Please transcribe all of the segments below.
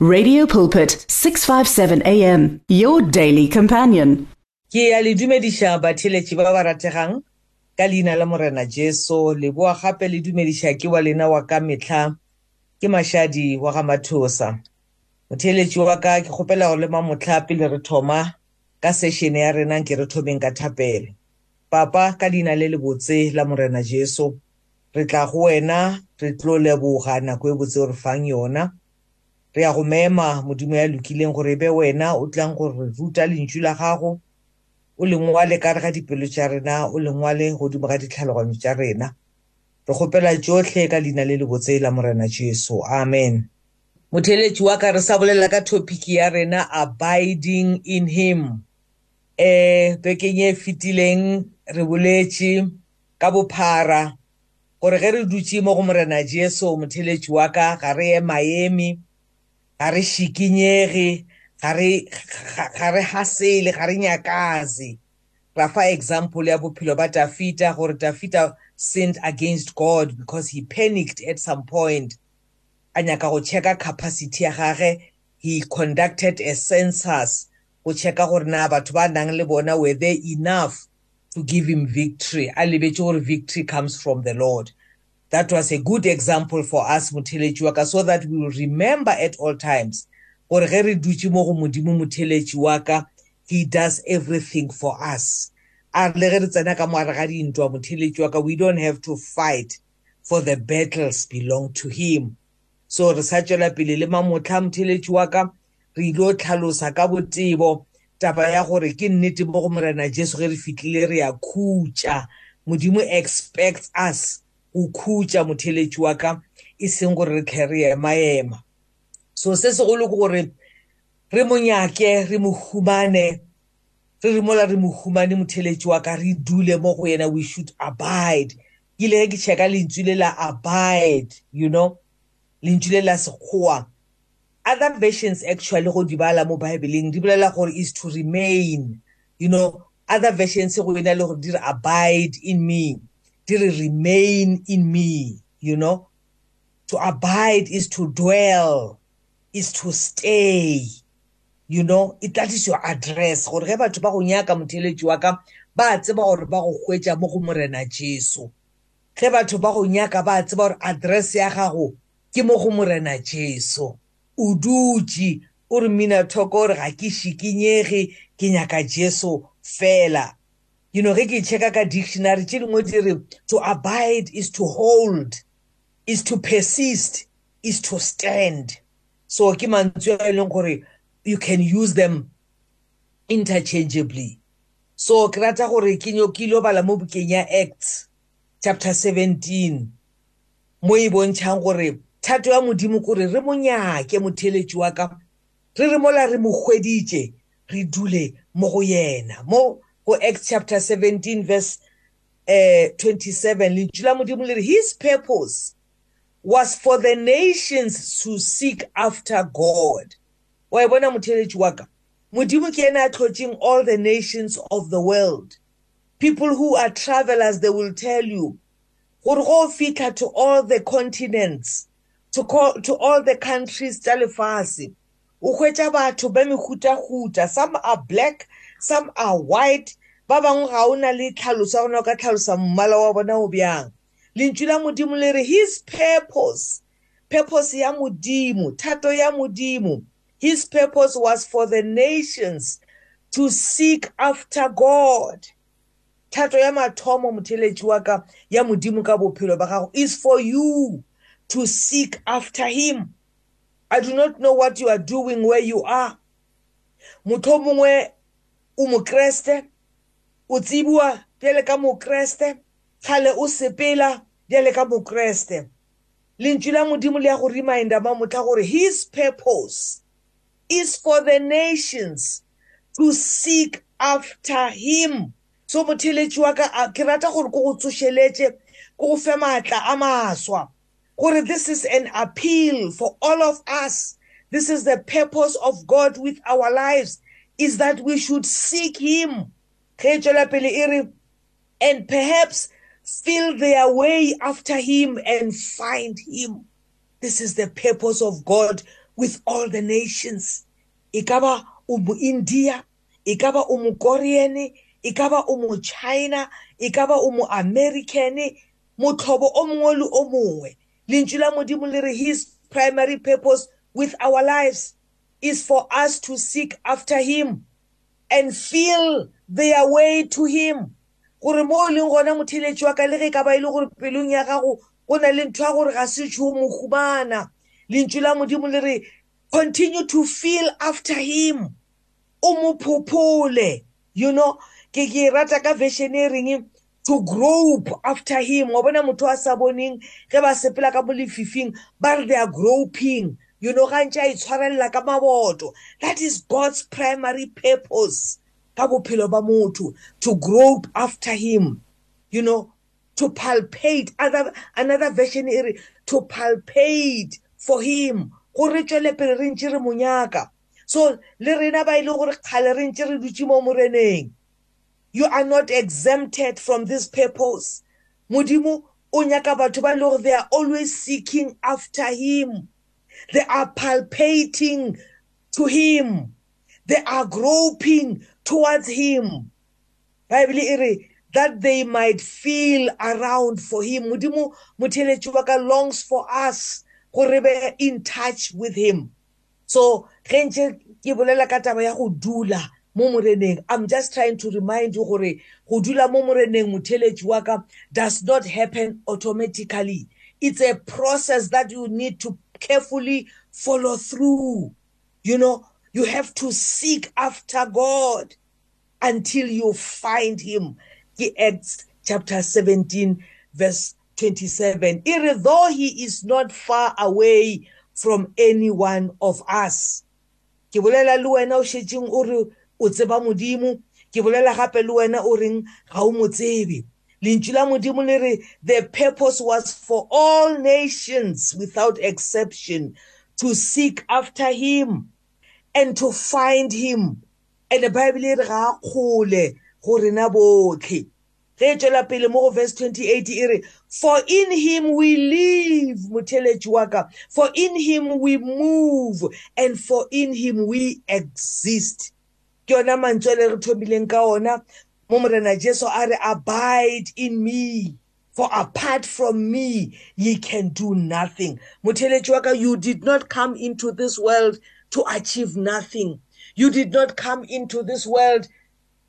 Radio Pulpit 657 AM your daily companion. ke a le dumediša batheletši ba ba rategang ka leina la morena jesu. Le boa gape le dumediša ke wa lena wa ka metlha ke mašadi wa ga mathosa. Motheletši wa ka ke kgopela go lema motlha pele re thoma ka sešene ya rena ke re thomeng ka thapelo. Papa ka leina le le botse la morena jesu re tla go wena re tlo leboga nako e botse o re fang yona. Re ya go mema modimo ya lokileng gore e be wena o tlang gore re ruta lentšu la gago o lengwale ka re ga dipelo tša rena o lengwale godimo ga ditlhaloganyo tša rena. Re kgopela tšotlhe ka leina le le botse la morena jesu. Amen. Motheletši wa ka re sa bolela ka topic ya rena abiding in him. Um bekeng e fetileng re boletše ka bophara gore ge re dutše mo go morena jesu motheletši wa ka ga re ye maemi ga re šikinyege ga re hasele ga re nyakaze. Ra fa example ya bophelo ba tafita gore tafita sinned against god because he panicked at some point. A nyaka go checka capacity ya gage he conducted a census go checka gore na batho ba nang le bona were they enough to give him victory? A lebetse gore victory comes from the lord. That was a good example for us motheletši wa ka so that we will remember at all times. Gore ge re dutše mo go modimo motheletši wa ka he does everything for us. A le ge re tsena ka moare ga dintwa motheletši wa ka we don't have to fight for the battles belong to him. So re sa tšwela pele le mamotlha motheletši wa ka re ile o tlhalosa ka botebo taba ya gore ke nnete mo go morena jesu ge re fitlhile re ya khutša modimo expects us go khutša motheletši wa ka e seng gore re tlhe re ema-ema so se segolo ke gore re monyake re mo humane re re mola re mo humane motheletši wa ka re dule mo go yena we should abide. Ke ile ge ke checka lentswe le la abide you know lentswe le la sekgowa. Other versions actually go di bala mo bibleng di bolela gore is to remain you know other versions go ena le gore di re abide in me. Di re remain in me you know. To abide is to dwell is to stay you know. It that is your address. Gore ge batho ba go nyaka motheletši wa ka ba tseba gore ba go hwetša mo go morena jesu. Ge batho ba go nyaka ba tseba gore address ya gago ke mo go morena jesu. O dutše o re minatoko gore ga ke šikinyege ke nyaka jesu fela. You know ge ke checka ka dictionary tše dingwe di re to abide is to hold is to persist is to stand. So ke mantswe a e leng gore you can use them interchangeably. So ke rata gore ke ilo bala mo bukeng ya acts chapter 17 mo e bontšhang gore thato ya modimo kore re monyake motheletši wa ka re re mola re mo hweditše re dule mo go yena mo go acts chapter 17 verse uh, 27 lentswe la modimo le re his purpose was for the nations to seek after god. Wa e bona motheletši wa ka? Modimo ke ena a tlhotseng all the nations of the world. People who are travelers they will tell you gore go fitlha to all the continents to, call, to all the countries tša lefase. O hwetša batho ba mehutahuta. Some are black some are white ba bangwe ga o na le tlhaloso ya gona o ka tlhalosa mmala wa bona o bjang. Lentswe la modimo le re his purpose purpose ya modimo thato ya modimo his purpose was for the nations to seek after god. Thato ya mathomo motheletši wa ka ya modimo ka bophelo ba gago is for you to seek after him. I do not know what you are doing where you are. Motho mongwe o mokreste o tsibiwa bjale ka mokreste kgale o sepela bjale ka mokreste. Lentswe la modimo le ya go reminda mamotla gore his purpose is for the nations to seek after him. So motheletši wa ka ke rata gore ko go tsošeletše ko go fe maatla a maswa gore this is an appeal for all of us. This is the purpose of god with our lives is that we should seek him. Ge tswela pele e re and perhaps feel their way after him and find him. This is the purpose of god with all the nations. E ka ba o mo india e ka ba o mo korean e ka ba o mo china e ka ba o mo american motlhobo o mongwe le o mongwe. Lentswe la modimo le re his primary purpose with our lives is for us to seek after him. And feel their way to him. Gore mo o leng gona motheletši wa ka le ge ka ba e le gore pelong ya gago go na le ntho ya gore ga se tšho mo humana. Lentswe la modimo le re continue to feel after him. O mo phophole you know ke ke rata ka version e reng to grope after him. Wa bona motho a sa boneng ge ba sepela ka mo lefifing ba re they are groping. You know ga ntse a itshwarelela ka maboto. That is god's primary purpose ka bophelo ba motho to grope after him. You know to palpate. Other another version e re to palpate for him. Gore tswele pele re ntse re monyaka. So le rena ba ile gore kgale re ntse re dutse mo moreneng. You are not exempted from this purpose. Modimo o nyaka batho ba ile gore they are always seeking after him. They are palpating to him. They are groping towards him. Bible e re that they might feel around for him. Modimo motheletši wa ka longs for us gore be in touch with him. So ge ntse ke bolela ka taba ya go dula mo moreneng i'm just trying to remind you gore go dula mo moreneng motheletši wa ka does not happen automatically. It's a process that you need to carefully follow through you know you have to seek after God until you find him. Acts chapter 17 verse 27. Though he is not far away from any one of us. Ke bolela le wena o shetseng o re o tseba modimo ke bolela gape le wena o reng ga o mo tsebe lentswe la modimo le re the purpose was for all nations without exception to seek after him and to find him. And the bible e re ga kgole go rena botlhe ge e tswela pele mo go verse 28 e re for in him we live motheletši wa ka. For in him we move and for in him we exist. Ke yona mantswe le re thomileng ka ona. Mo morena jesu a re abide in me for apart from me ye can do nothing motheletši wa ka you did not come into this world to achieve nothing. You did not come into this world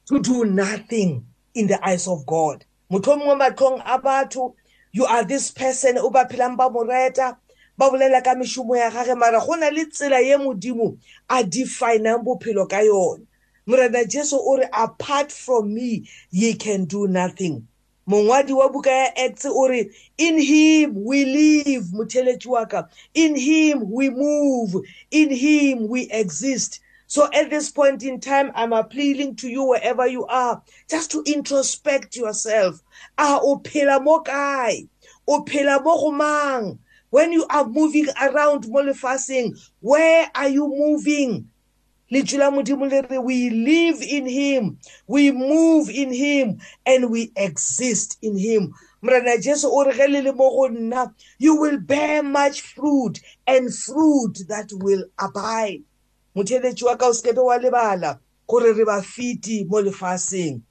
to do nothing in the eyes of God. You are this person o ba phelang ba mo reta ba bolela ka mešomo ya gage mara go na le tsela ye modimo a definang bophelo ka yone morena jesu o re apart from me ye can do nothing. Mongwadi wa buka ya acts o re in him we live motheletši wa ka. In him we move in him we exist. So at this point in time i'm appealing to you wherever you are just to introspect yourself. A o phela mo kae? O phela mo go mang? When you are moving around mo lefaseng where are you moving? Lentswe la modimo le re we live in him. We move in him and we exist in him. Morena jesu o re ge le le mo go nna you will bear much fruit and fruit that will abide. Motheletši wa ka o sekebe wa lebala gore re ba fiti mo lefaseng.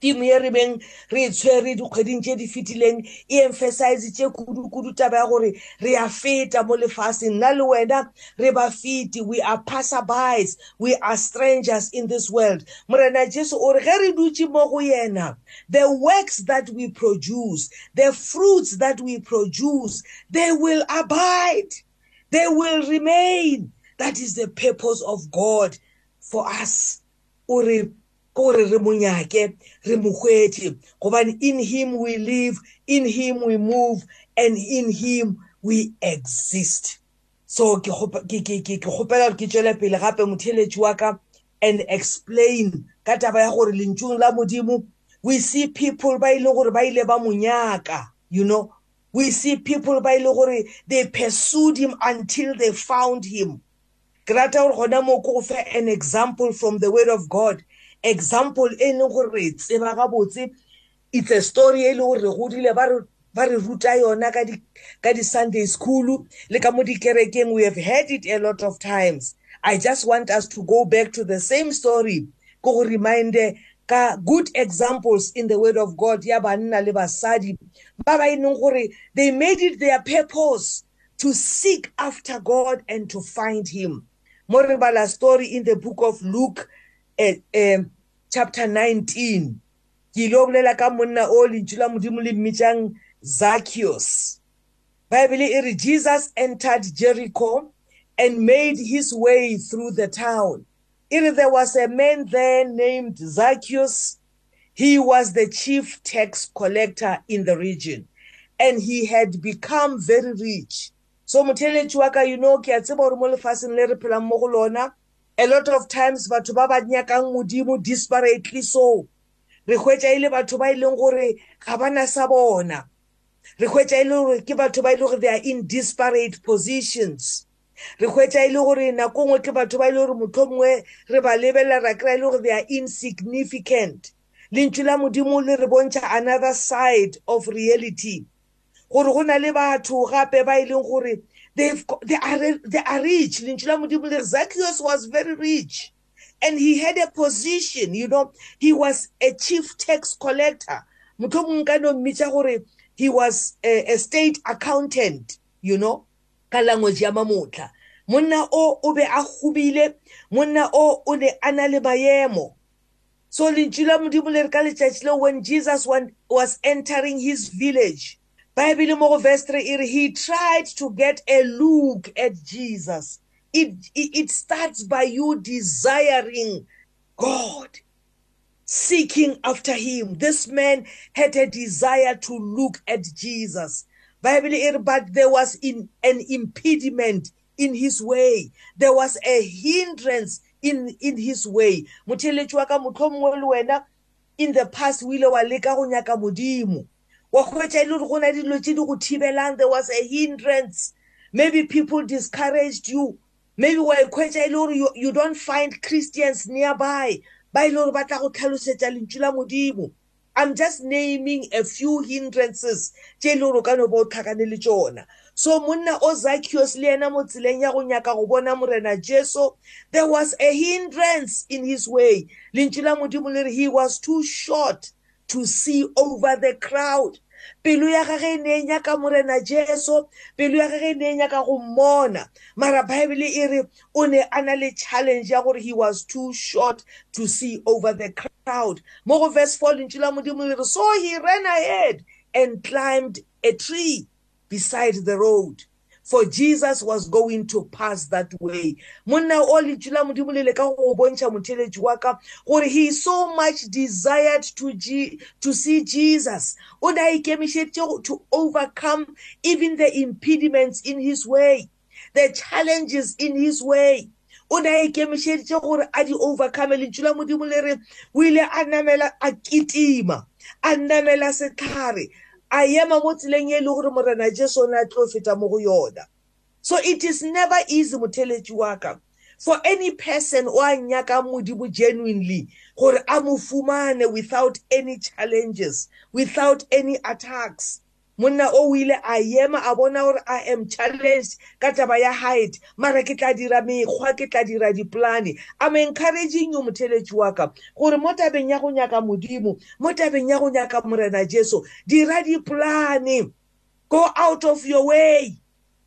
Timo ye re beng re e tshwere dikgweding tše di fetileng e emphasize tše kudu-kudu taba ya gore re a feta mo lefaseng nna le wena re ba fete. We are passerbys we are strangers in this world. Morena jesu o re ge re dutse mo go yena the works that we produce the fruits that we produce they will abide. They will remain. That is the purpose of god for us. O re gore re monyake re mokgwethe gobane in him we live in him we move and in him we exist. So ke kgopela ke tswele pele gape motheletši wa ka and explain ka taba ya gore lentšong la modimo we see people ba ile gore ba ile ba monyaka you know. We see people ba ile gore they pursued him until they found him. Ke rata gore gona mo ko go fe an example from the word of god. Example e leng gore re tseba gabotse it's a story e leng gore re godile ba re ba re ruta yona ka di ka di Sunday school le ka mo dikerekeng. We have heard it a lot of times. I just want us to go back to the same story. Go remind ka good examples in the word of god ya banna le basadi ba ba ineng gore they made it their purpose to seek after god and to find him. Mo re bala story in the book of luke chapter 19 ke ile bolela ka monna o lentšu la modimo le mmitsang Zacchaeus. Bible e Jesus entered Jericho and made his way through the town. If there was a man there named Zacchaeus. He was the chief tax collector in the region and he had become very rich. So motheletši wa ka you know ke a tseba gore mo lefatsheng le re phelang mo go lona a lot of times batho ba ba nyakang modimo disparately so. Re hwetša e le batho ba e leng gore ga bana sa bona. Re hwetša e le gore ke batho ba e le gore they are in disparate positions. Re hwetša e le gore nako ngwe ke batho ba e le gore motlho mongwe re ba lebelela ra kry-a e le gore they are insignificant. Lentšu la modimo le re bontšha another side of reality. Gore go na le batho gape ba e leng gore they are, they are rich. Zacchaeus was very rich. And he had a position you know. He was a chief tax collector. He was a, a state accountant you know. Ka language ya mamotla. Monna o o be a gobile monna o o ne a na le maemo. So lentšu la modimo le re ka letšatši leo when jesus was entering his village bible mo go verse 3 e re he tried to get a look at jesus it, it, it starts by you desiring god seeking after him. This man had a desire to look at Jesus. Bible, but there was in an impediment in his way. There was a hindrance in in his way. Motheletši wa ka mohlomongwe le wena in the past o ile wa leka go nyaka modimo. Wa hwetša e le gore go na dilo tše di go thibelang there was a hindrance. Maybe people discouraged you. Maybe wa hwetša e le gore you, you don't find Christians nearby. Ba ile gore ba tla go tlhalosetša lentšu la modimo. I'm just naming a few hindrances tše e le gore o ka no ba o tlhakane le tšona so monna o zacchaeus le yena mo tseleng ya go nyaka go bona morena jesu there was a hindrance in his way. Lentšu la modimo le re he was too short. To see over the crowd. Pelo ya gage e ne e nyaka morena jesu pelo ya gage e ne e nyaka go mmona. Mara bible e re o ne a na le challenge ya gore he was too short to see over the crowd. Mo go verse 4 lentšu la modimo le re so he ran ahead and climbed a tree beside the road. For Jesus was going to pass that way. Monna o letšu la modimo le le ka go bontšha motheletši wa ka gore he so much desired to, G, to see Jesus. O ne a ikemišeditše to overcome even the impediments in his way the challenges in his way. O ne a ikemišeditše gore a di overcome letšu la modimo le re o ile a namela a kitima a namela setlhare a ema mo tseleng e le gore morena jesu o ne a tlo feta mo go yona. So it is never easy motheletši wa ka for any person o a nyaka modimo genuinely gore a mo fumane without any challenges without any attacks. Monna o o ile a ema a bona gore i am challenged ka taba ya height. Mara ke tla dira mekgwa ke tla dira diplane am encouraging you motheletši wa ka gore mo tabeng ya go nyaka modimo mo tabeng ya go nyaka morena jesu dira diplane go out of your way.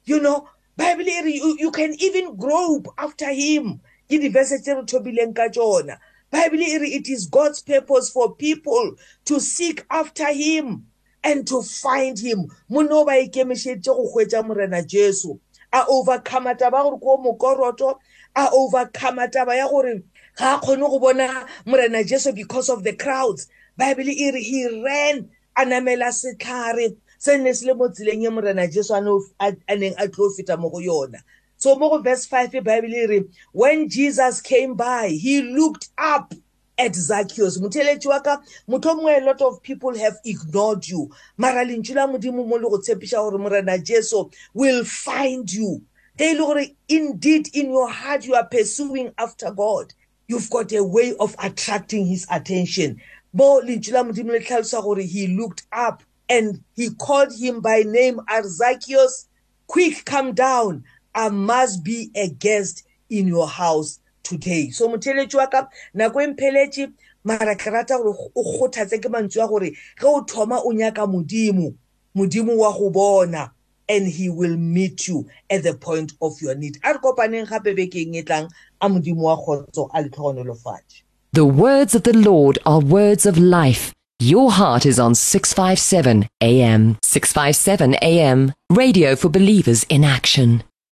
You know bible e re you, you can even grope after him. Ke diverse tse re thobileng ka tsona. Bible e re it is god's purpose for people to seek after him. And to find him. Mono ba ikemišeditše go hwetša morena jesu. A overcome taba gore ko mokoroto. A overcome taba ya gore ga a kgone go bona morena jesu because of the crowds. Bible e re he ran a namela setlhare se ne se le mo tseleng e morena jesu a neng a tlo feta mo go yona. So mo go verse 5 bible e re when jesus came by he looked up at Zacchaeus motheletši wa ka motho mongwe a lot of people have ignored you. Mara lentšu la modimo mo le go tshepiša gore morena jesu will find you. Ge e le gore indeed in your heart you are pursuing after god. You've got a way of attracting his attention. Mo lentšu la modimo le tlhalosa gore he looked up and he called him by name Arzakios quick come down. I must be a guest in your house. Today so motheletši wa ka nako e mpheletše mara ke rata gore o kgothatse ke mantswe a gore ge o thoma o nyaka modimo modimo wa go bona and he will meet you at the point of your need a re kopaneng gape bekeng e tlang a modimo wa kgotso a letlhogonolofatše The words of the Lord are words of life. Your heart is on 657 AM. 657 AM. Radio for believers in action.